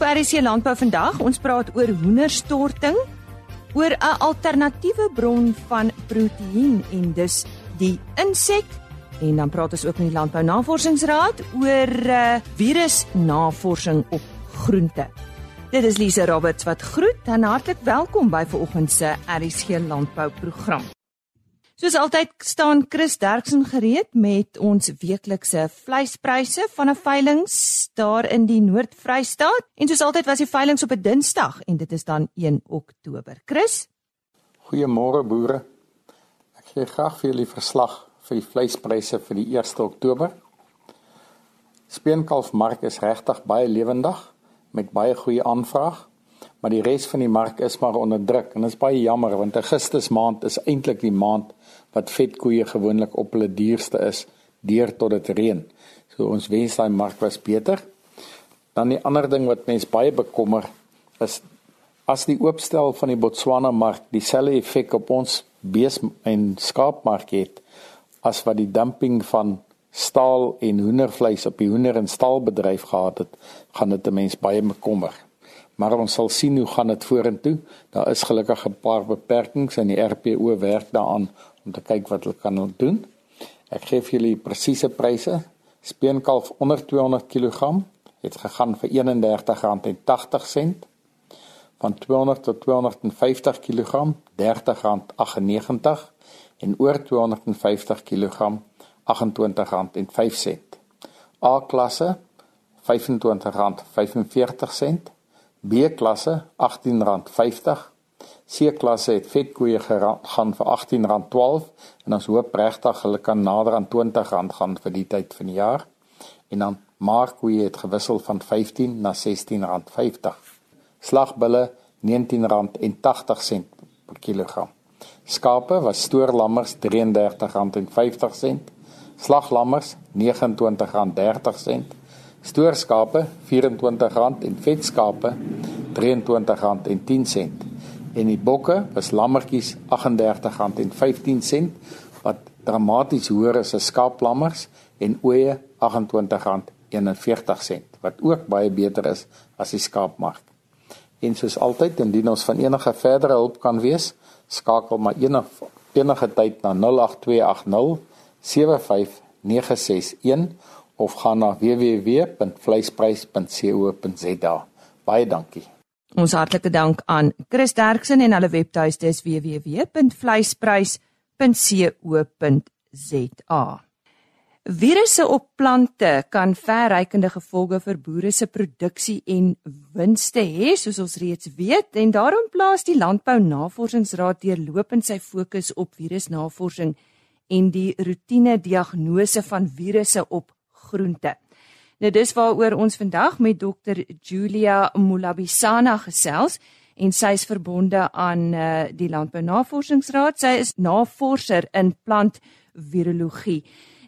op RC Landbou vandag. Ons praat oor hoenderstorting, oor 'n alternatiewe bron van proteïen en dus die insek. En dan praat ons ook met die Landbou Navorsingsraad oor uh, virusnavorsing op groente. Dit is Lise Roberts wat groet en hartlik welkom by vanoggend se RC Landbou program. Soos altyd staan Chris Derksen gereed met ons weeklikse vleispryse van 'n veiling daar in die Noord-Vrystaat. En soos altyd was die veiling op 'n Dinsdag en dit is dan 1 Oktober. Chris? Goeiemôre boere. Ek gee graag vir julle verslag vir die vleispryse vir die 1 Oktober. Speenkalfmark is regtig baie lewendig met baie goeie aanvraag maar die res van die mark is maar onder druk en dit is baie jammer want Augustus maand is eintlik die maand wat vetkoeie gewoonlik op hulle duurste is deur tot dit reën. So ons wens daai mark was beter. Dan die ander ding wat mense baie bekommer is as die oopstel van die Botswana mark dieselfde effek op ons bees en skaapmark het as wat die dumping van staal en hoendervleis op die hoender en staalbedryf gehad het, gaan dit 'n mens baie bekommer maar ons sal sien hoe gaan dit vorentoe. Daar is gelukkig 'n paar beperkings en die RPO werk daaraan om te kyk wat hulle kan doen. Ek gee vir julle presiese pryse. Speenkalf onder 200 kg het gegaan vir R31.80 van 200 tot 250 kg R30.98 en oor 250 kg R28.05. A klasse R25.45 B-klasse R18.50. C-klasse het vetkoeie gaan vir R18.12 en ons hoop regtig hulle kan nader aan R20 gaan vir die tyd van die jaar. En dan markkoeie het gewissel van R15 na R16.50. Slagbulle R19.80 per kilogram. Skape was stoorlammers R33.50. Slaglammers R29.30 stoorskape R24 en vetskape R23.10 en die bokke was lammetjies R38.15 wat dramaties hoër is as skaaplammers en ooe R28.41 wat ook baie beter is as die skaapmark. En soos altyd indien ons van enige verdere hulp kan wees, skakel maar enige enige tyd na 08280 75961 of gaan na www.vleisprys.co.za. Baie dankie. Ons hartlike dank aan Chris Derksen en hulle webtuiste is www.vleisprys.co.za. Virusse op plante kan verrykende gevolge vir boere se produksie en winste hê, soos ons reeds weet, en daarom plaas die Landbou Navorsingsraad deurlopend sy fokus op virusnavorsing en die roetine diagnose van virusse op groente. Nou dis waaroor ons vandag met dokter Julia Mulabisana gesels en sy is verbonde aan uh, die Landbou Navorsingsraad. Sy is navorser in plantvirologie.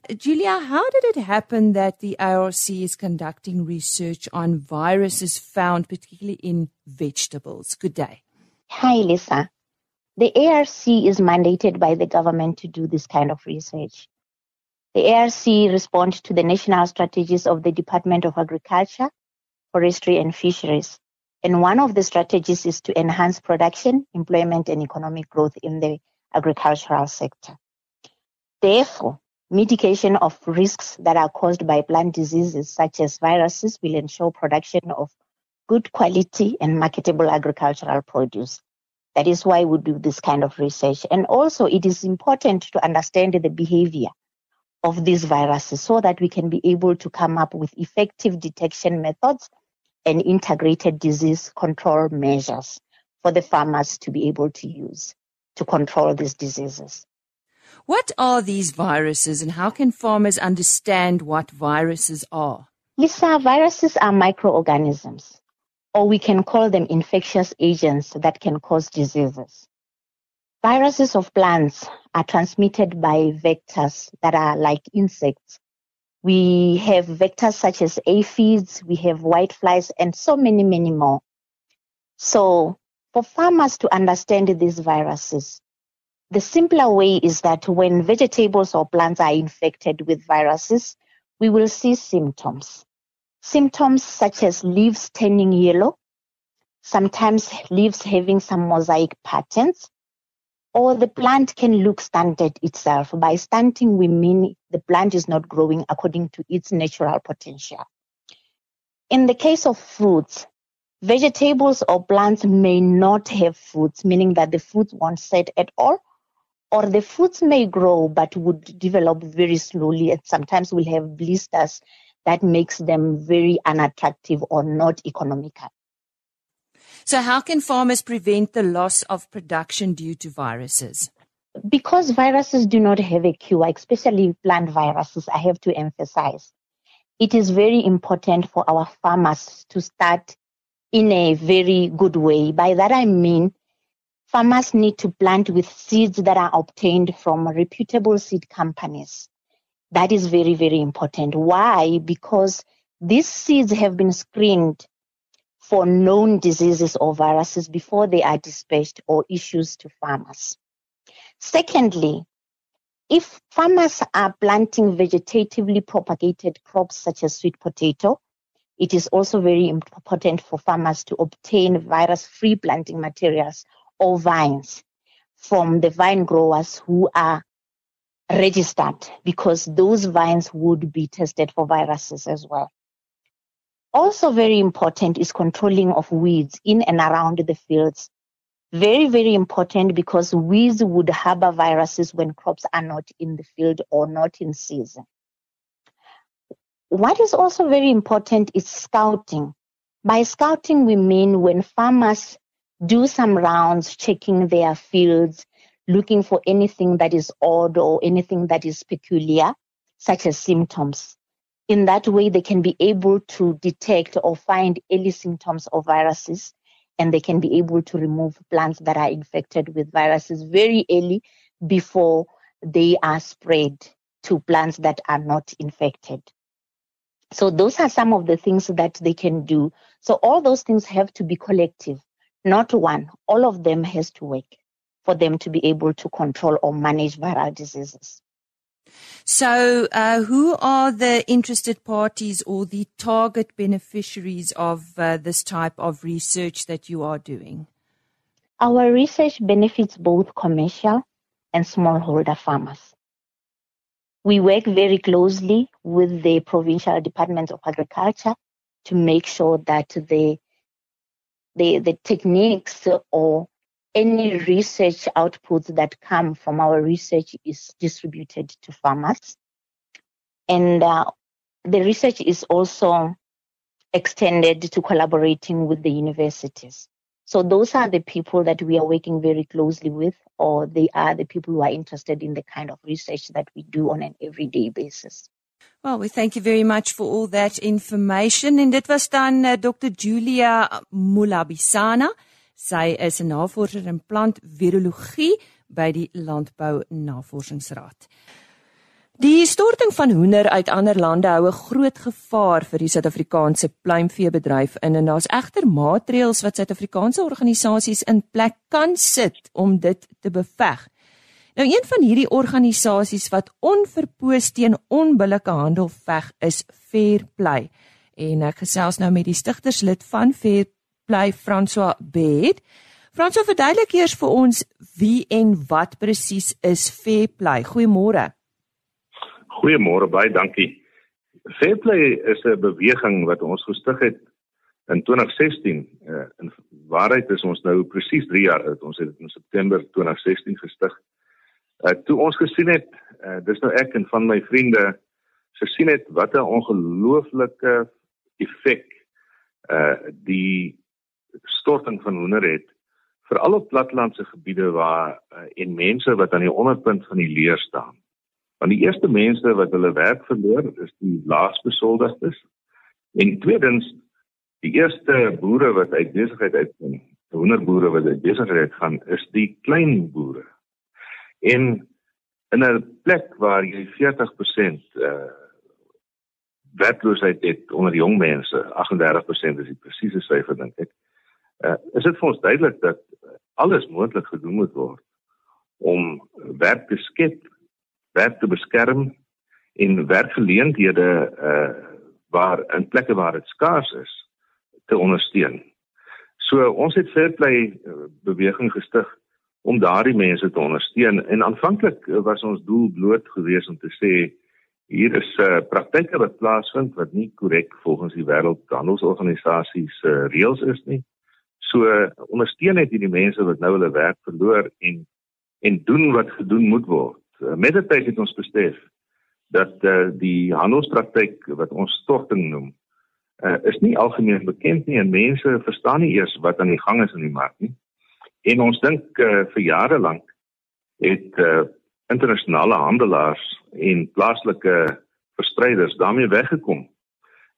Julia, how did it happen that the ARC is conducting research on viruses found particularly in vegetables? Good day. Hi, Lisa. The ARC is mandated by the government to do this kind of research. The ARC responds to the national strategies of the Department of Agriculture, Forestry and Fisheries. And one of the strategies is to enhance production, employment and economic growth in the agricultural sector. Therefore, mitigation of risks that are caused by plant diseases such as viruses will ensure production of good quality and marketable agricultural produce. That is why we do this kind of research. And also, it is important to understand the behavior of these viruses so that we can be able to come up with effective detection methods and integrated disease control measures for the farmers to be able to use to control these diseases. What are these viruses and how can farmers understand what viruses are? Lisa, viruses are microorganisms, or we can call them infectious agents that can cause diseases. Viruses of plants are transmitted by vectors that are like insects. We have vectors such as aphids, we have whiteflies, and so many, many more. So, for farmers to understand these viruses, the simpler way is that when vegetables or plants are infected with viruses, we will see symptoms. Symptoms such as leaves turning yellow, sometimes leaves having some mosaic patterns, or the plant can look stunted itself. By stunting, we mean the plant is not growing according to its natural potential. In the case of fruits, vegetables or plants may not have fruits, meaning that the fruits won't set at all, or the fruits may grow but would develop very slowly and sometimes will have blisters that makes them very unattractive or not economical. So, how can farmers prevent the loss of production due to viruses? Because viruses do not have a cure, especially plant viruses, I have to emphasize. It is very important for our farmers to start in a very good way. By that I mean, farmers need to plant with seeds that are obtained from reputable seed companies. That is very, very important. Why? Because these seeds have been screened for known diseases or viruses before they are dispatched or issued to farmers. Secondly, if farmers are planting vegetatively propagated crops such as sweet potato, it is also very important for farmers to obtain virus-free planting materials or vines from the vine growers who are registered because those vines would be tested for viruses as well. Also very important is controlling of weeds in and around the fields. Very, very important because weeds would harbor viruses when crops are not in the field or not in season. What is also very important is scouting. By scouting, we mean when farmers do some rounds checking their fields, looking for anything that is odd or anything that is peculiar, such as symptoms. In that way, they can be able to detect or find early symptoms of viruses and they can be able to remove plants that are infected with viruses very early before they are spread to plants that are not infected. So those are some of the things that they can do. So all those things have to be collective, not one. All of them has to work for them to be able to control or manage viral diseases. So, uh, who are the interested parties or the target beneficiaries of uh, this type of research that you are doing? Our research benefits both commercial and smallholder farmers. We work very closely with the provincial departments of agriculture to make sure that the the, the techniques or any research outputs that come from our research is distributed to farmers. And uh, the research is also extended to collaborating with the universities. So those are the people that we are working very closely with, or they are the people who are interested in the kind of research that we do on an everyday basis. Well, we thank you very much for all that information. En dit was dan uh, Dr. Julia Mulabisana. Sy is 'n navorser in plantvirologie by die Landbou Navorsingsraad. Die storting van hoender uit ander lande hou 'n groot gevaar vir die Suid-Afrikaanse pluimveebedryf in en daar's egter maatreëls wat Suid-Afrikaanse organisasies in plek kan sit om dit te beveg. Nou een van hierdie organisasies wat onverpoos teen onbillike handel veg is Fairplay. En ek gesels nou met die stigterslid van Fair bly François Bed. François verduidelik eers vir ons wie en wat presies is Fairplay. Goeiemôre. Goeiemôre, baie dankie. Fairplay is 'n beweging wat ons gestig het in 2016. Uh, in waarheid is ons nou presies 3 jaar oud. Ons het dit in September 2016 gestig. Uh, toe ons gesien het, uh, dis nou ek en van my vriende gesien het wat 'n ongelooflike effek uh die storting van hoender het veral op plattelandse gebiede waar uh, en mense wat aan die onderpunt van die leer staan. Want die eerste mense wat hulle werk verloor is die laasbesoldigdes en tweedens die eerste boere wat uit besigheid uitkom, die hoenderboere wat uit besigheid gaan is die klein boere. En in 'n plek waar jy 40% uh werkloosheid het onder jong mense, 38% is die presiese syfer dink ek uh, is dit vir ons duidelik dat alles moontlik gedoen moet word om werk te skep, werk te beskerm en werkgeleenthede uh waar in plekke waar dit skaars is te ondersteun. So ons het Fairplay beweging gestig om daardie mense te ondersteun en aanvanklik was ons doel bloot geweest om te sê hier is uh, praktyke wat plaasvind wat nie korrek volgens die wêreldhandelsorganisasie se uh, reëls is nie. So ondersteun net hierdie mense wat nou hulle werk verloor en en doen wat gedoen moet word. Uh, met dit het ons besef dat uh, die handelspraktyk wat ons storting noem uh, is nie algemeen bekend nie en mense verstaan nie eers wat aan die gang is in die mark nie. En ons dink uh, vir jare lank het uh, internasionale handelaars en plaaslike verspreiders daarmee weggekom.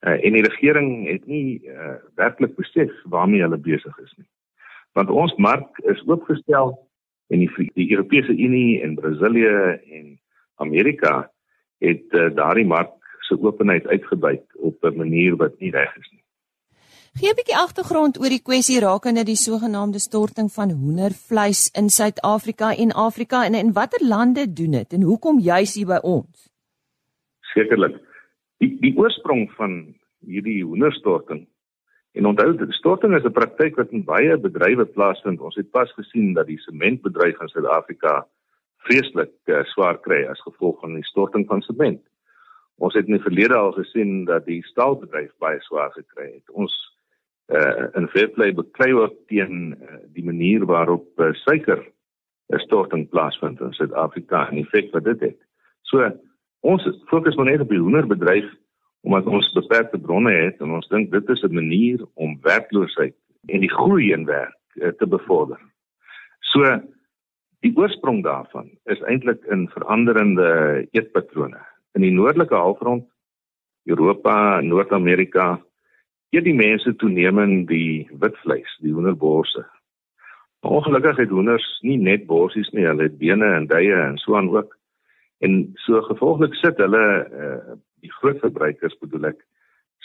Uh, en die regering het nie uh, werklik besef waarmee hulle besig is nie. Want ons mark is oopgestel en die, die Europese Unie en Brasilië en Amerika het uh, daardie mark se openheid uitgebuit op 'n manier wat nie reg is nie. Gee 'n bietjie agtergrond oor die kwessie rakende die sogenaamde storting van hoendervleis in Suid-Afrika en Afrika en in watter lande doen dit en hoekom juis hier by ons? Sekerlik. Die die oorsprong van hierdie hoenderstorting en onthou die storting is 'n praktyk wat in baie bedrywe plaasvind. Ons het pas gesien dat die sementbedryf in Suid-Afrika vreeslik uh, swaar kry as gevolg van die storting van sement. Ons het in die verlede al gesien dat die staalbedryf baie swaar gekry het. Ons uh in Fairplay beklei ook teen uh, die manier waarop uh, suiker 'n storting plaasvind in Suid-Afrika en die effek wat dit het. So ons fokus maar net op die hoenderbedryf omdat ons beperkte bronne het en ons dink dit is 'n manier om werkloosheid en die groei in werk uh, te bevorder. So die oorsprong daarvan is eintlik in veranderende eetpatrone in die noordelike halfrond Europa, Noord-Amerika eet die mense toenemend die wit vleis, die hoenderborse. Ongelukkig het hoenders nie net borsies nie, hulle het bene en duie en so aan ook. En so gevolglik sit hulle uh, die groot verbruikers bedoel ek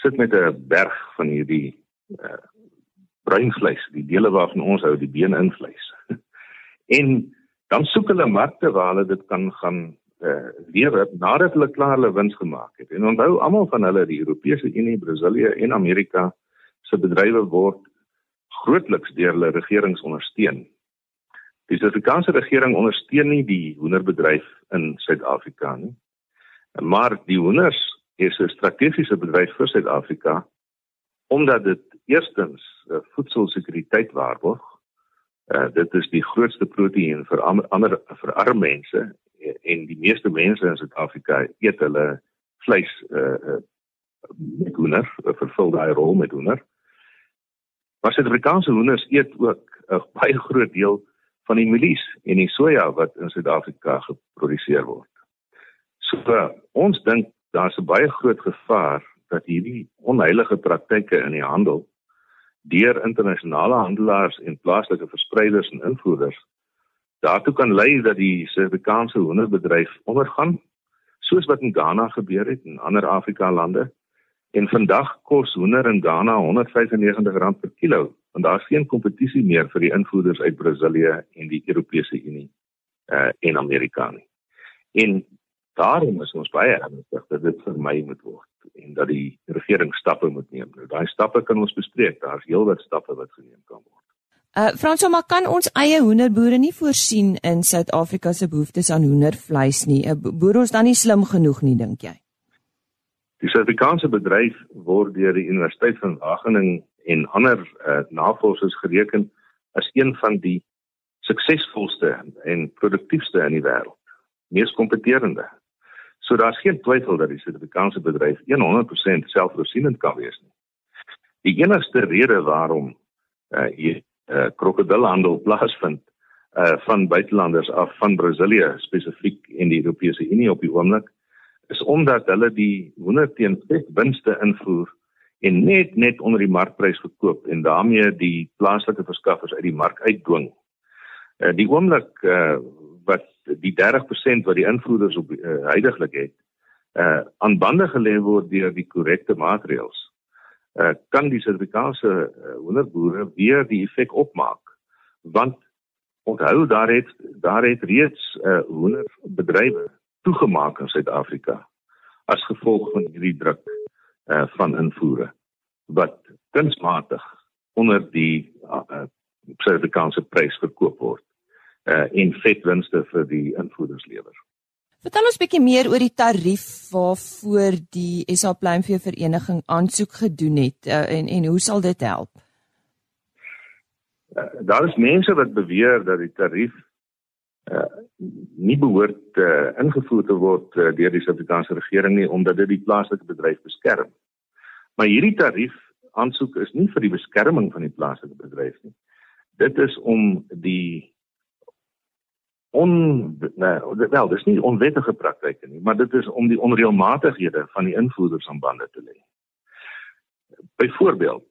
sit met 'n berg van hierdie uh, bruin vleis, die dele waarvan ons hou, die been in vleis. en dan soek hulle markte waar hulle dit kan gaan uh, lewe nadat hulle klaar hulle wins gemaak het. En onthou almal van hulle, die Europese Unie, Brasilië en Amerika se bedrywe word grootliks deur hulle regerings ondersteun. Die Suid-Afrikaanse regering ondersteun nie die hoenderbedryf in Suid-Afrika nie. Maar die hoenders is 'n strategiese bedryf vir Suid-Afrika omdat dit eerstens uh, voedselsekuriteit waarborg. Uh, dit is die grootste proteïen vir ander vir arme mense en die meeste mense in Suid-Afrika eet hulle vleis uh, met hoender, vervul daai rol met hoender. Maar Suid-Afrikaanse hoenders eet ook 'n baie groot deel van die mielies en die soja wat in Suid-Afrika geproduseer word. So uh, ons dink daar's 'n baie groot gevaar dat hierdie onheilige praktyke in die handel deur internasionale handelaars en plaaslike verspreiders en invoerders daartoe kan lei dat die Suid-Afrikaanse hoenderbedryf ondergaan soos wat in Ghana gebeur het en ander Afrika lande en vandag kos hoender in Ghana R195 per kilo want daar's geen kompetisie meer vir die invoerders uit Brasilië en die Europese Unie uh en Amerika nie. En daarom is ons baie ernstig dat dit vermy moet word en dat die regering stappe moet neem. Nou daai stappe kan ons bespreek. Daar's heelwat stappe wat geneem kan word. Uh Franso, maar kan ons eie hoenderboere nie voorsien in Suid-Afrika se behoeftes aan hoendervleis nie? Uh, boer ons dan nie slim genoeg nie, dink jy? Die Suid-Afrikaanse bedryf word deur die Universiteit van Wageningen en ander uh, navorsers gereken as een van die suksesvolste en produktiefste in die wêreld, mees kompeterende. So daar's geen twyfel dat die Suid-Afrikaanse bedryf 100% selfvoorsienend kan wees nie. Die enigste rede waarom uh, hier uh, krokodilhandel plaasvind uh van buitelanders af van Brasilië spesifiek en die Europese Unie op die oomblik is omdat hulle die hoender teen vet winste invoer en net net onder die markprys verkoop en daarmee die plaaslike verskaffers uit die mark uitdwing. Uh die oomblik uh wat die 30% wat die invoerders op uh, heidaglik het uh aan bande gelê word deur die korrekte maatreëls uh, kan die Suid-Afrikaanse uh, hoenderboere weer die effek opmaak want onthou daar het daar het reeds uh, hoenderbedrywe toegemaak in Suid-Afrika as gevolg van hierdie druk uh van invoere wat kunsmatig onder die uh, Suid-Afrikaanse prys verkoop word uh en vetwinste vir die invoerders lewer. Vertel ons bietjie meer oor die tarief waarvoor die SA Pluimvee Vereniging aansoek gedoen het uh, en en hoe sal dit help? Uh, daar is mense wat beweer dat die tarief uh nie behoort uh, ingevoer te word uh, deur die Suid-Afrikaanse regering nie omdat dit die plaaslike bedryf beskerm. Maar hierdie tarief aansoek is nie vir die beskerming van die plaaslike bedryf nie. Dit is om die on nee, wel, dis nie onwettige praktyke nie, maar dit is om die onreëlmatighede van die invoerders aan bande te lê. Byvoorbeeld,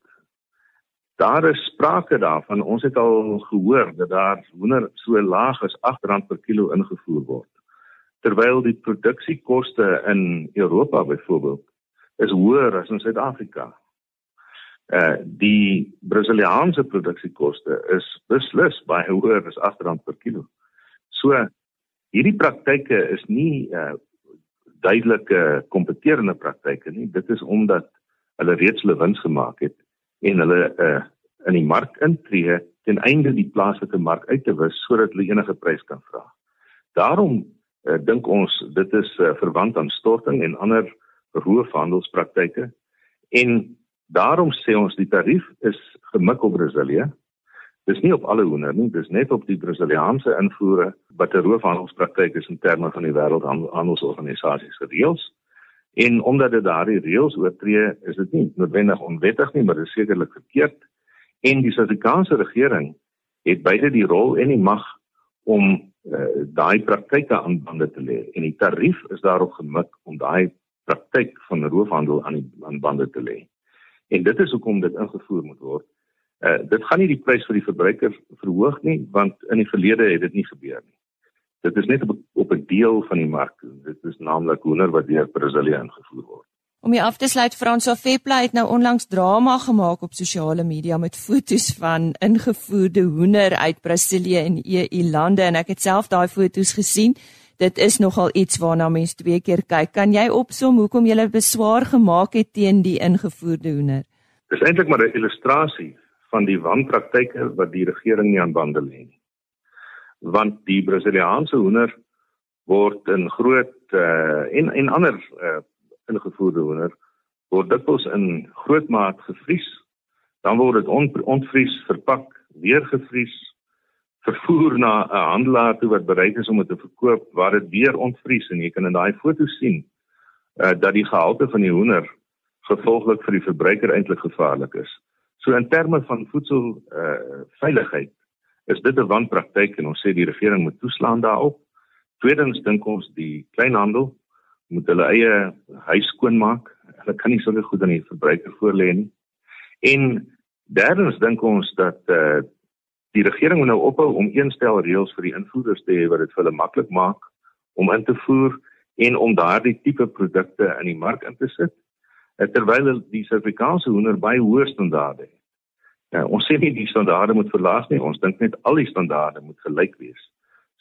daar is sprake daarvan, ons het al gehoor dat daar hoender so laag as R8 per kilo ingevoer word. Terwyl die produksiekoste in Europa byvoorbeeld is hoër as in Suid-Afrika. Uh die Brasiliaanse produksiekoste is beslis baie hoër as R8 per kilo. So hierdie praktyke is nie uh duidelike kompeterende praktyke nie. Dit is omdat hulle reeds hulle wins gemaak het en hulle uh in die mark intree ten einde die plaaslike mark uit te wis sodat hulle enige prys kan vra. Daarom uh, dink ons dit is uh, verwant aan storting en ander roofhandelspraktyke en daarom sê ons die tarief is gemik op Brasilië Dis nie op alle hoender nie, dis net op die Brasiliaanse invoere wat 'n roofhandelspraktyk is in terme van die wêreldhandelsorganisasie se reëls. En omdat dit daardie reëls oortree, is dit nie noodwendig onwettig nie, maar dit is sekerlik verkeerd. En die Suid-Afrikaanse regering het beide die rol en die mag om uh, daai praktyke aan bande te lê. En die tarief is daarop gemik om daai praktyk van roofhandel aan die aan bande te lê. En dit is hoekom dit ingevoer moet word. Uh, dit gaan nie die prys vir die verbruiker verhoog nie want in die verlede het dit nie gebeur nie. Dit is net op op 'n deel van die mark. Dit is naamlik hoender wat deur Brasilië ingevoer word. Om jy af te sluit Franso Fepla het nou onlangs drama gemaak op sosiale media met foto's van ingevoerde hoender uit Brasilië en EU lande en ek het self daai foto's gesien. Dit is nogal iets waarna mense twee keer kyk. Kan jy opsom hoekom jy beswaar gemaak het teen die ingevoerde hoender? Dis eintlik maar 'n illustrasie van die wanpraktyke wat die regering nie aan bande lê nie. Want die Brasiliaanse hoender word in groot uh, en en ander uh, ingevoerde hoender word dikwels in groot maat gevries. Dan word dit on, ontvries, verpak, weer gevries, vervoer na 'n handelaar toe wat bereid is om dit te verkoop waar dit weer ontvries en jy kan in daai foto sien uh, dat die gehalte van die hoender gevolglik vir die verbruiker eintlik gevaarlik is. So in terme van voedsel uh veiligheid is dit 'n wanpraktyk en ons sê die regering moet toeslaan daarop. Tweedens dink ons die kleinhandel moet hulle eie huis skoonmaak. Hulle kan nie sulke goed aan die verbruiker voorlê nie. En derdens dink ons dat uh die regering moet nou ophou om eenstel reëls vir die invoerders te hê wat dit vir hulle maklik maak om in te voer en om daardie tipe produkte in die mark in te sit terwyl die Suid-Afrikaanse hoender baie hoë standaarde het. Ja, ons sê nie die standaarde moet verlaag nie, ons dink net al die standaarde moet gelyk wees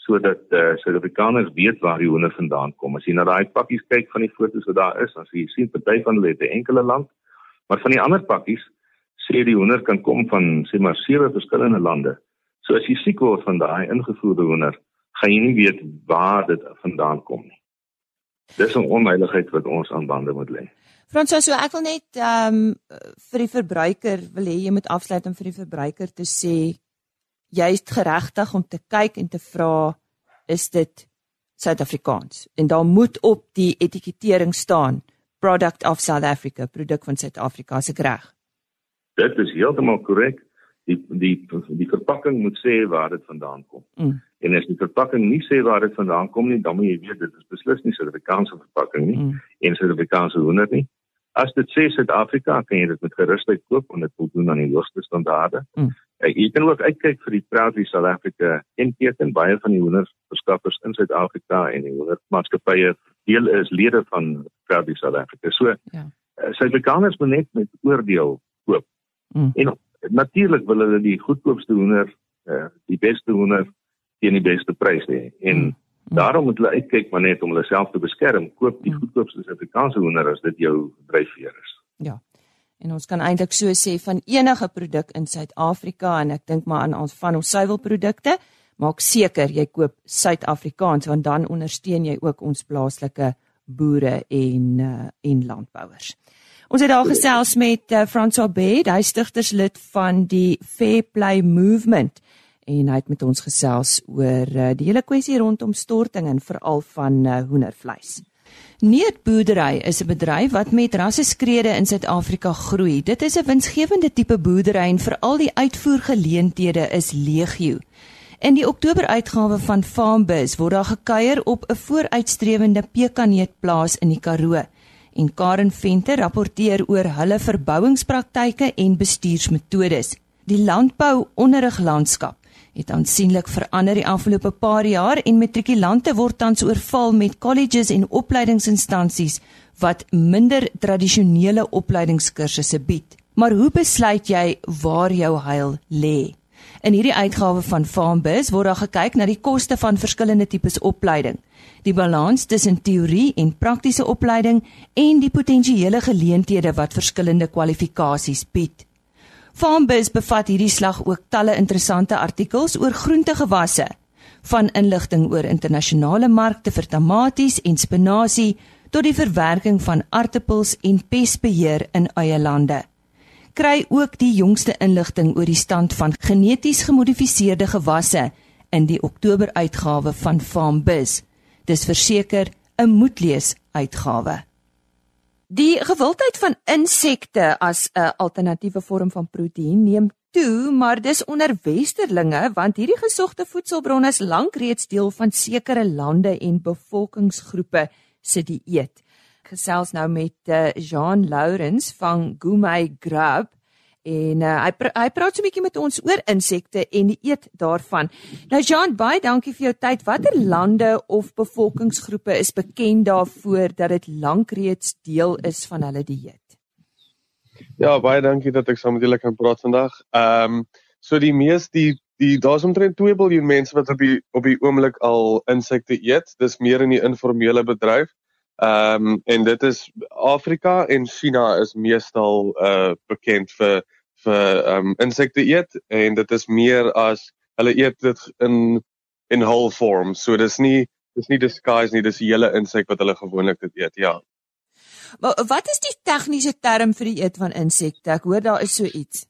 sodat eh uh, Suid-Afrikaners weet waar die hoender vandaan kom. As jy na daai pakkies kyk van die foto's wat daar is, dan sien jy sien party van hulle het 'n enkele land, maar van die ander pakkies sê die hoender kan kom van sê maar sewe verskillende lande. So as jy siek word van daai ingevoerde hoender, gaan jy nie weet waar dit vandaan kom nie. Dis 'n onveiligheid wat ons aan bande moet lê. Fransoa, so ek wil net ehm um, vir die verbruiker wil hê jy moet afsluit om vir die verbruiker te sê jy is geregtig om te kyk en te vra is dit Suid-Afrikaans en daar moet op die etikettering staan product of South Africa, produk van Suid-Afrika se reg. Dit is heeltemal korrek. Die die die verpakking moet sê waar dit vandaan kom. Mm. En as die verpakking nie sê waar dit vandaan kom nie, dan moet jy weet dit is beslis nie Suid-Afrikaanse verpakking nie mm. en Suid-Afrikaanse hoender nie. As dit sê Suid-Afrika, kan jy dit met gerusheid koop want dit voldoen aan die hoogste standaarde. Mm. Jy kan ook uitkyk vir die Proudly South Africa inteken baie van die hoenderverskaffers in Suid-Afrika en die hoendermaatskappye deel is lede van Proudly South Africa. So ja. Uh, Suid-Afrikaners moet net met oordeel koop. Mm. En natuurlik wil hulle die goedkoopste hoender, uh, die beste hoender teen die beste prys hê. En mm. Daarom moet hulle uitkyk maar net om hulle self te beskerm. Koop die ja. goedkoopste Suid-Afrikaanse hoender as dit jou dryfveer is. Ja. En ons kan eintlik so sê van enige produk in Suid-Afrika en ek dink maar aan ons van ons suiwelprodukte, maak seker jy koop Suid-Afrikaans want dan ondersteun jy ook ons plaaslike boere en uh, en landbouers. Ons het daar gesels met uh, François Bed, hy stigterslid van die Fair Play Movement en hy het met ons gesels oor uh, die hele kwessie rondom storting en veral van uh, hoendervleis. Neetboerdery is 'n bedryf wat met rasseskrede in Suid-Afrika groei. Dit is 'n winsgewende tipe boerdery en veral die uitvoergeleenthede is legio. In die Oktober uitgawe van Farmbiz word daar gekuier op 'n vooruitstrewende pekaneetplaas in die Karoo en Karen Venter rapporteer oor hulle verbouingspraktyke en bestuursmetodes. Die landbou-onderriglandskap het aansienlik verander die afgelope paar jaar en matrikulante word tans oorval met colleges en opleidingsinstansies wat minder tradisionele opleidingskursusse bied. Maar hoe besluit jy waar jou heil lê? In hierdie uitgawe van Farmbiz word daar gekyk na die koste van verskillende tipes opleiding, die balans tussen teorie en praktiese opleiding en die potensiële geleenthede wat verskillende kwalifikasies bied. Farmbiz bevat hierdie slag ook talle interessante artikels oor groentegewasse, van inligting oor internasionale markte vir tamaties en spinasie tot die verwerking van aartappels en pestbeheer in eie lande kry ook die jongste inligting oor die stand van geneties gemodifiseerde gewasse in die Oktober uitgawe van Farmbiz. Dis verseker 'n moetlees uitgawe. Die gewildheid van insekte as 'n alternatiewe vorm van proteïen neem toe, maar dis onder westerlinge want hierdie gesogte voedselbron is lank reeds deel van sekere lande en bevolkingsgroepe se dieet. Gesels nou met uh, Jean Lourens van Gourmet Grub en uh, hy pr hy praat so 'n bietjie met ons oor insekte en die eet daarvan. Nou Jean, baie dankie vir jou tyd. Watter lande of bevolkingsgroepe is bekend daarvoor dat dit lank reeds deel is van hulle dieet? Ja, baie dankie dat ek saam met julle kan praat vandag. Ehm um, so die mees die die daar's omtrent 2 miljard mense wat op die op die oomblik al insekte eet. Dis meer in die informele bedryf. Ehm um, en dit is Afrika en China is meestal uh bekend vir vir ehm um, insekte eet en dit is meer as hulle eet dit in in whole form. So dis nie dis nie disguise nie, dis die hele insek wat hulle gewoonlik dit eet, ja. Maar wat is die tegniese term vir die eet van insekte? Ek hoor daar is so iets.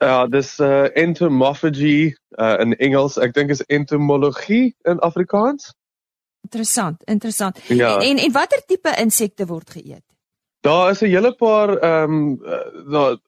Ja, dis uh entomophagy uh in Engels. Ek dink is entomologie in Afrikaans. Interessant, interessant. Ja. En en watter tipe insekte word geëet? Daar is 'n hele paar ehm um, daar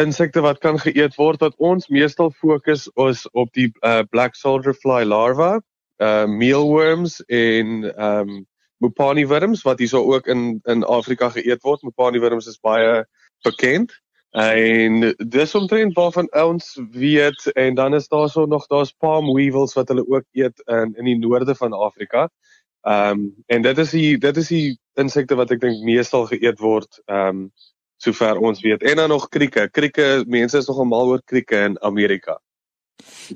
insekte wat kan geëet word wat ons meestal fokus ons op die uh, black soldier fly larva, uh mealworms en ehm um, mopani wurms wat hierso ook in in Afrika geëet word. Mopani wurms is baie bekend. En dis omtrent waarvan ons weet en dan is daar so nog daar's palm weevils wat hulle ook eet in in die noorde van Afrika. Ehm um, en dit is die dit is die insekte wat ek dink meestal geëet word ehm um, sover ons weet. En dan nog krieke. Krieke, mense is nogal mal oor krieke in Amerika.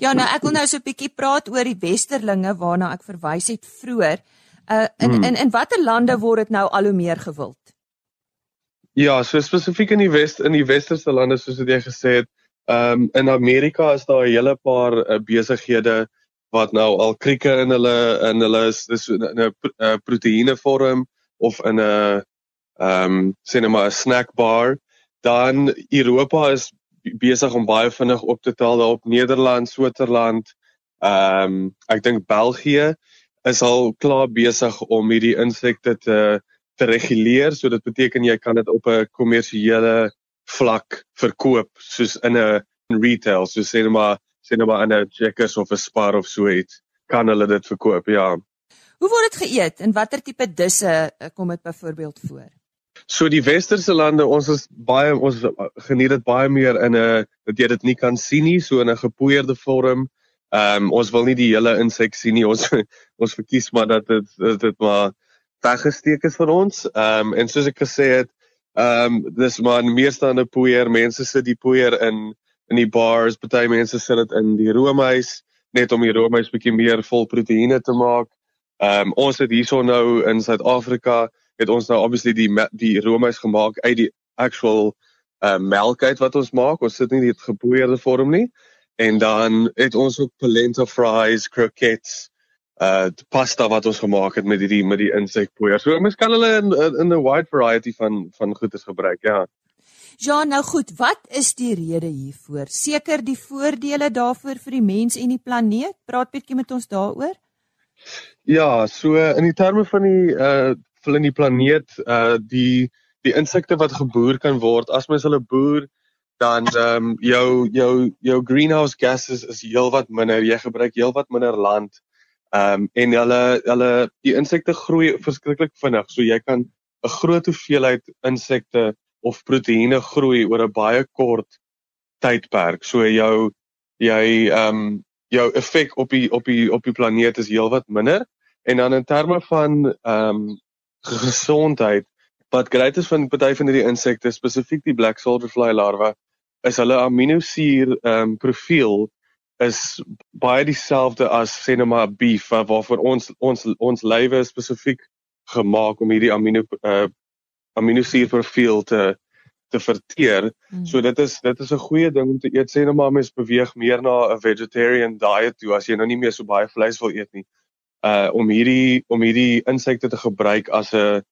Ja, nou ek wil nou so 'n bietjie praat oor die westerlinge waarna ek verwys het vroeër. Uh in hmm. in in watter lande word dit nou al hoe meer gewild? Ja, so spesifiek in die west in die westerse lande soos wat jy gesê het, ehm um, in Amerika is daar 'n hele paar uh, besighede wat nou al krieke in hulle in hulle is in 'n eh, proteïene vorm of in 'n ehm um, sê net maar 'n snack bar dan Europa is besig om baie vinnig op te tel daar op Nederland, Switserland, ehm um, ek dink België is al klaar besig om hierdie insekte te te reguleer so dit beteken jy kan dit op 'n kommersiële vlak verkoop soos in 'n retail so sê net maar sê nou maar 'n Checkers of 'n Spar of so iets, kan hulle dit verkoop, ja. Hoe word dit geëet en watter tipe disse eh, kom dit byvoorbeeld voor? So die westerse lande, ons is baie ons geniet dit baie meer in 'n dat jy dit nie kan sien nie, so in 'n gepoeierde vorm. Ehm um, ons wil nie die hele insek sien nie. Ons ons verkies maar dat dit dit, dit maar weggesteek is van ons. Ehm um, en soos ek gesê het, ehm um, dis maar meeste aan 'n poeier. Mense sit die poeier in in die bars, party mense sit dit in die roomhuis net om die roomhuis bietjie meer vol proteïene te maak. Ehm um, ons het hierso nou in Suid-Afrika het ons nou obviously die die roomhuis gemaak uit die actual uh melk uit wat ons maak. Ons sit nie dit geboeide vorm nie. En dan het ons ook polenta fries, croquettes, uh pasta wat ons gemaak het met hierdie met die insekpoeier. So mens kan hulle in in 'n wide variety van van goedes gebruik, ja. Ja, nou goed, wat is die rede hiervoor? Seker die voordele daarvoor vir die mens en die planeet. Praat bietjie met ons daaroor. Ja, so in die terme van die uh vir die planeet, uh die die insekte wat geboer kan word, as mens hulle boer, dan ehm um, jou jou jou greenhouse gases is heelwat minder. Jy gebruik heelwat minder land. Ehm um, en hulle hulle die insekte groei verskriklik vinnig. So jy kan 'n groot hoeveelheid insekte of proteïene groei oor 'n baie kort tydperk. So jou jy ehm um, jou effek op die op die op die planeet is heelwat minder. En dan in terme van ehm um, gesondheid wat great is van party van hierdie insekte spesifiek die black soldier fly larva is hulle aminosuur ehm um, profiel is baie dieselfde as sê nou maar beef waarvoor ons ons ons lywe spesifiek gemaak om hierdie amino uh, aminosuur profiel te te verteer. Mm. So dit is dit is 'n goeie ding om te eet. Sê nou maar mens beweeg meer na 'n vegetarian diet toe as jy nou nie meer so baie vleis wil eet nie. Uh om hierdie om hierdie insekte te gebruik as 'n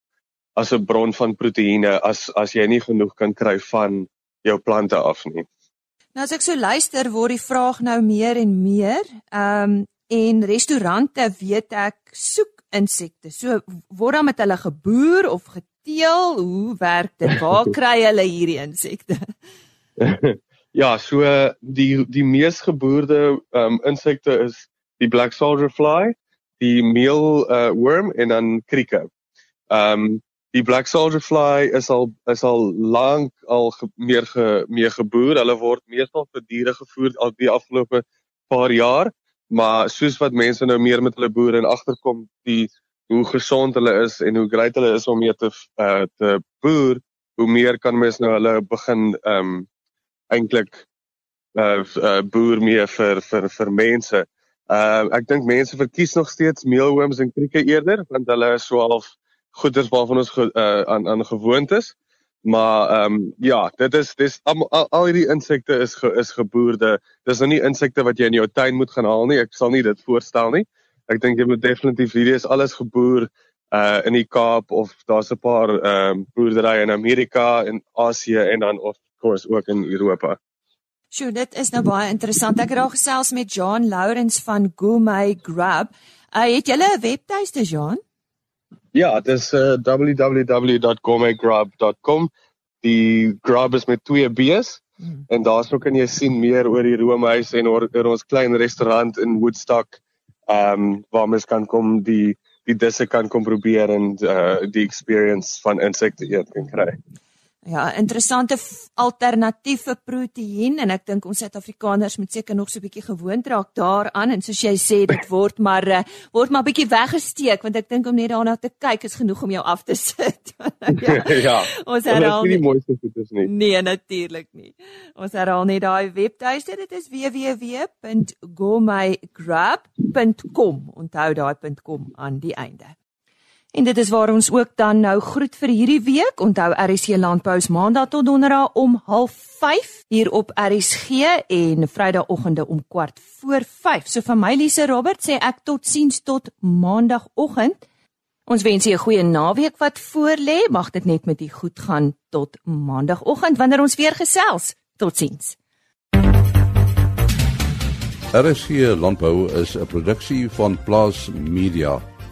as 'n bron van proteïene as as jy nie genoeg kan kry van jou plante af nie. Nou as ek so luister word die vraag nou meer en meer. Ehm um, en restaurante weet ek soek insekte. So word dan met hulle geboer of geteel? Hoe werk dit? Waar kry hulle hierdie insekte? ja, so die die mees geboorde ehm um, insekte is die black soldier fly, die meal uh, worm en dan krieke. Ehm um, die black soldier fly is al is al lank al ge, meer ge, meer geboer. Hulle word meestal vir diere gevoer al die afgelope paar jaar, maar soos wat mense nou meer met hulle boere en agterkom die hoe gesond hulle is en hoe great hulle is om mee te uh, te boer, hoe meer kan mense nou hulle begin ehm um, eintlik uh, uh boer meer vir vir vir mense. Uh ek dink mense verkies nog steeds mealworms en krieke eerder want hulle is so half goeders waarvan ons ge, uh, aan aan gewoond is. Maar ehm um, ja, dit is dis al, al, al hierdie insekte is ge, is geboorde. Dis nou nie insekte wat jy in jou tuin moet gaan haal nie. Ek sal nie dit voorstel nie. Ek dink jy moet definitief hierdie is alles geboer uh in die Kaap of daar's 'n paar ehm um, boerderye in Amerika en Asië en dan of course ook in Europa. Sjoe, dit is nou baie interessant. Ek het daar gesels met John Lawrence van Gourmet Grub. Uh het jy 'n webtuiste, John? Ja, dit is uh, www.gourmetgrub.com. Die grub is met twee B's hmm. en daarso kan jy sien meer oor die roomhuis en oor, oor ons klein restaurant in Woodstock. Ehm um, waar mens kan kom die die disse kan kom probeer en uh, die experience van insekte eet kan kry. Ja, interessante alternatiewe proteïen en ek dink ons Suid-Afrikaners moet seker nog so 'n bietjie gewoond raak daaraan en soos jy sê dit word maar uh, word maar bietjie weggesteek want ek dink om net daarna te kyk is genoeg om jou af te sit. ja. ja. Ons herhaal nie die mooiste goedes nie. Nee, natuurlik nie. Ons herhaal net daai webtuiste, dit is www.gomygrab.com. Onthou daai .com aan die einde. En dit is waar ons ook dan nou groet vir hierdie week. Onthou RC Landbou se maandag tot donderdag om 05:30 hier op RSG en Vrydagoggende om kwart voor 5. So van my Lise Robert sê ek totsiens tot maandagooggend. Ons wens julle 'n goeie naweek wat voorlê. Mag dit net met u goed gaan tot maandagooggend wanneer ons weer gesels. Totsiens. RSC Landbou is 'n produksie van Plaas Media.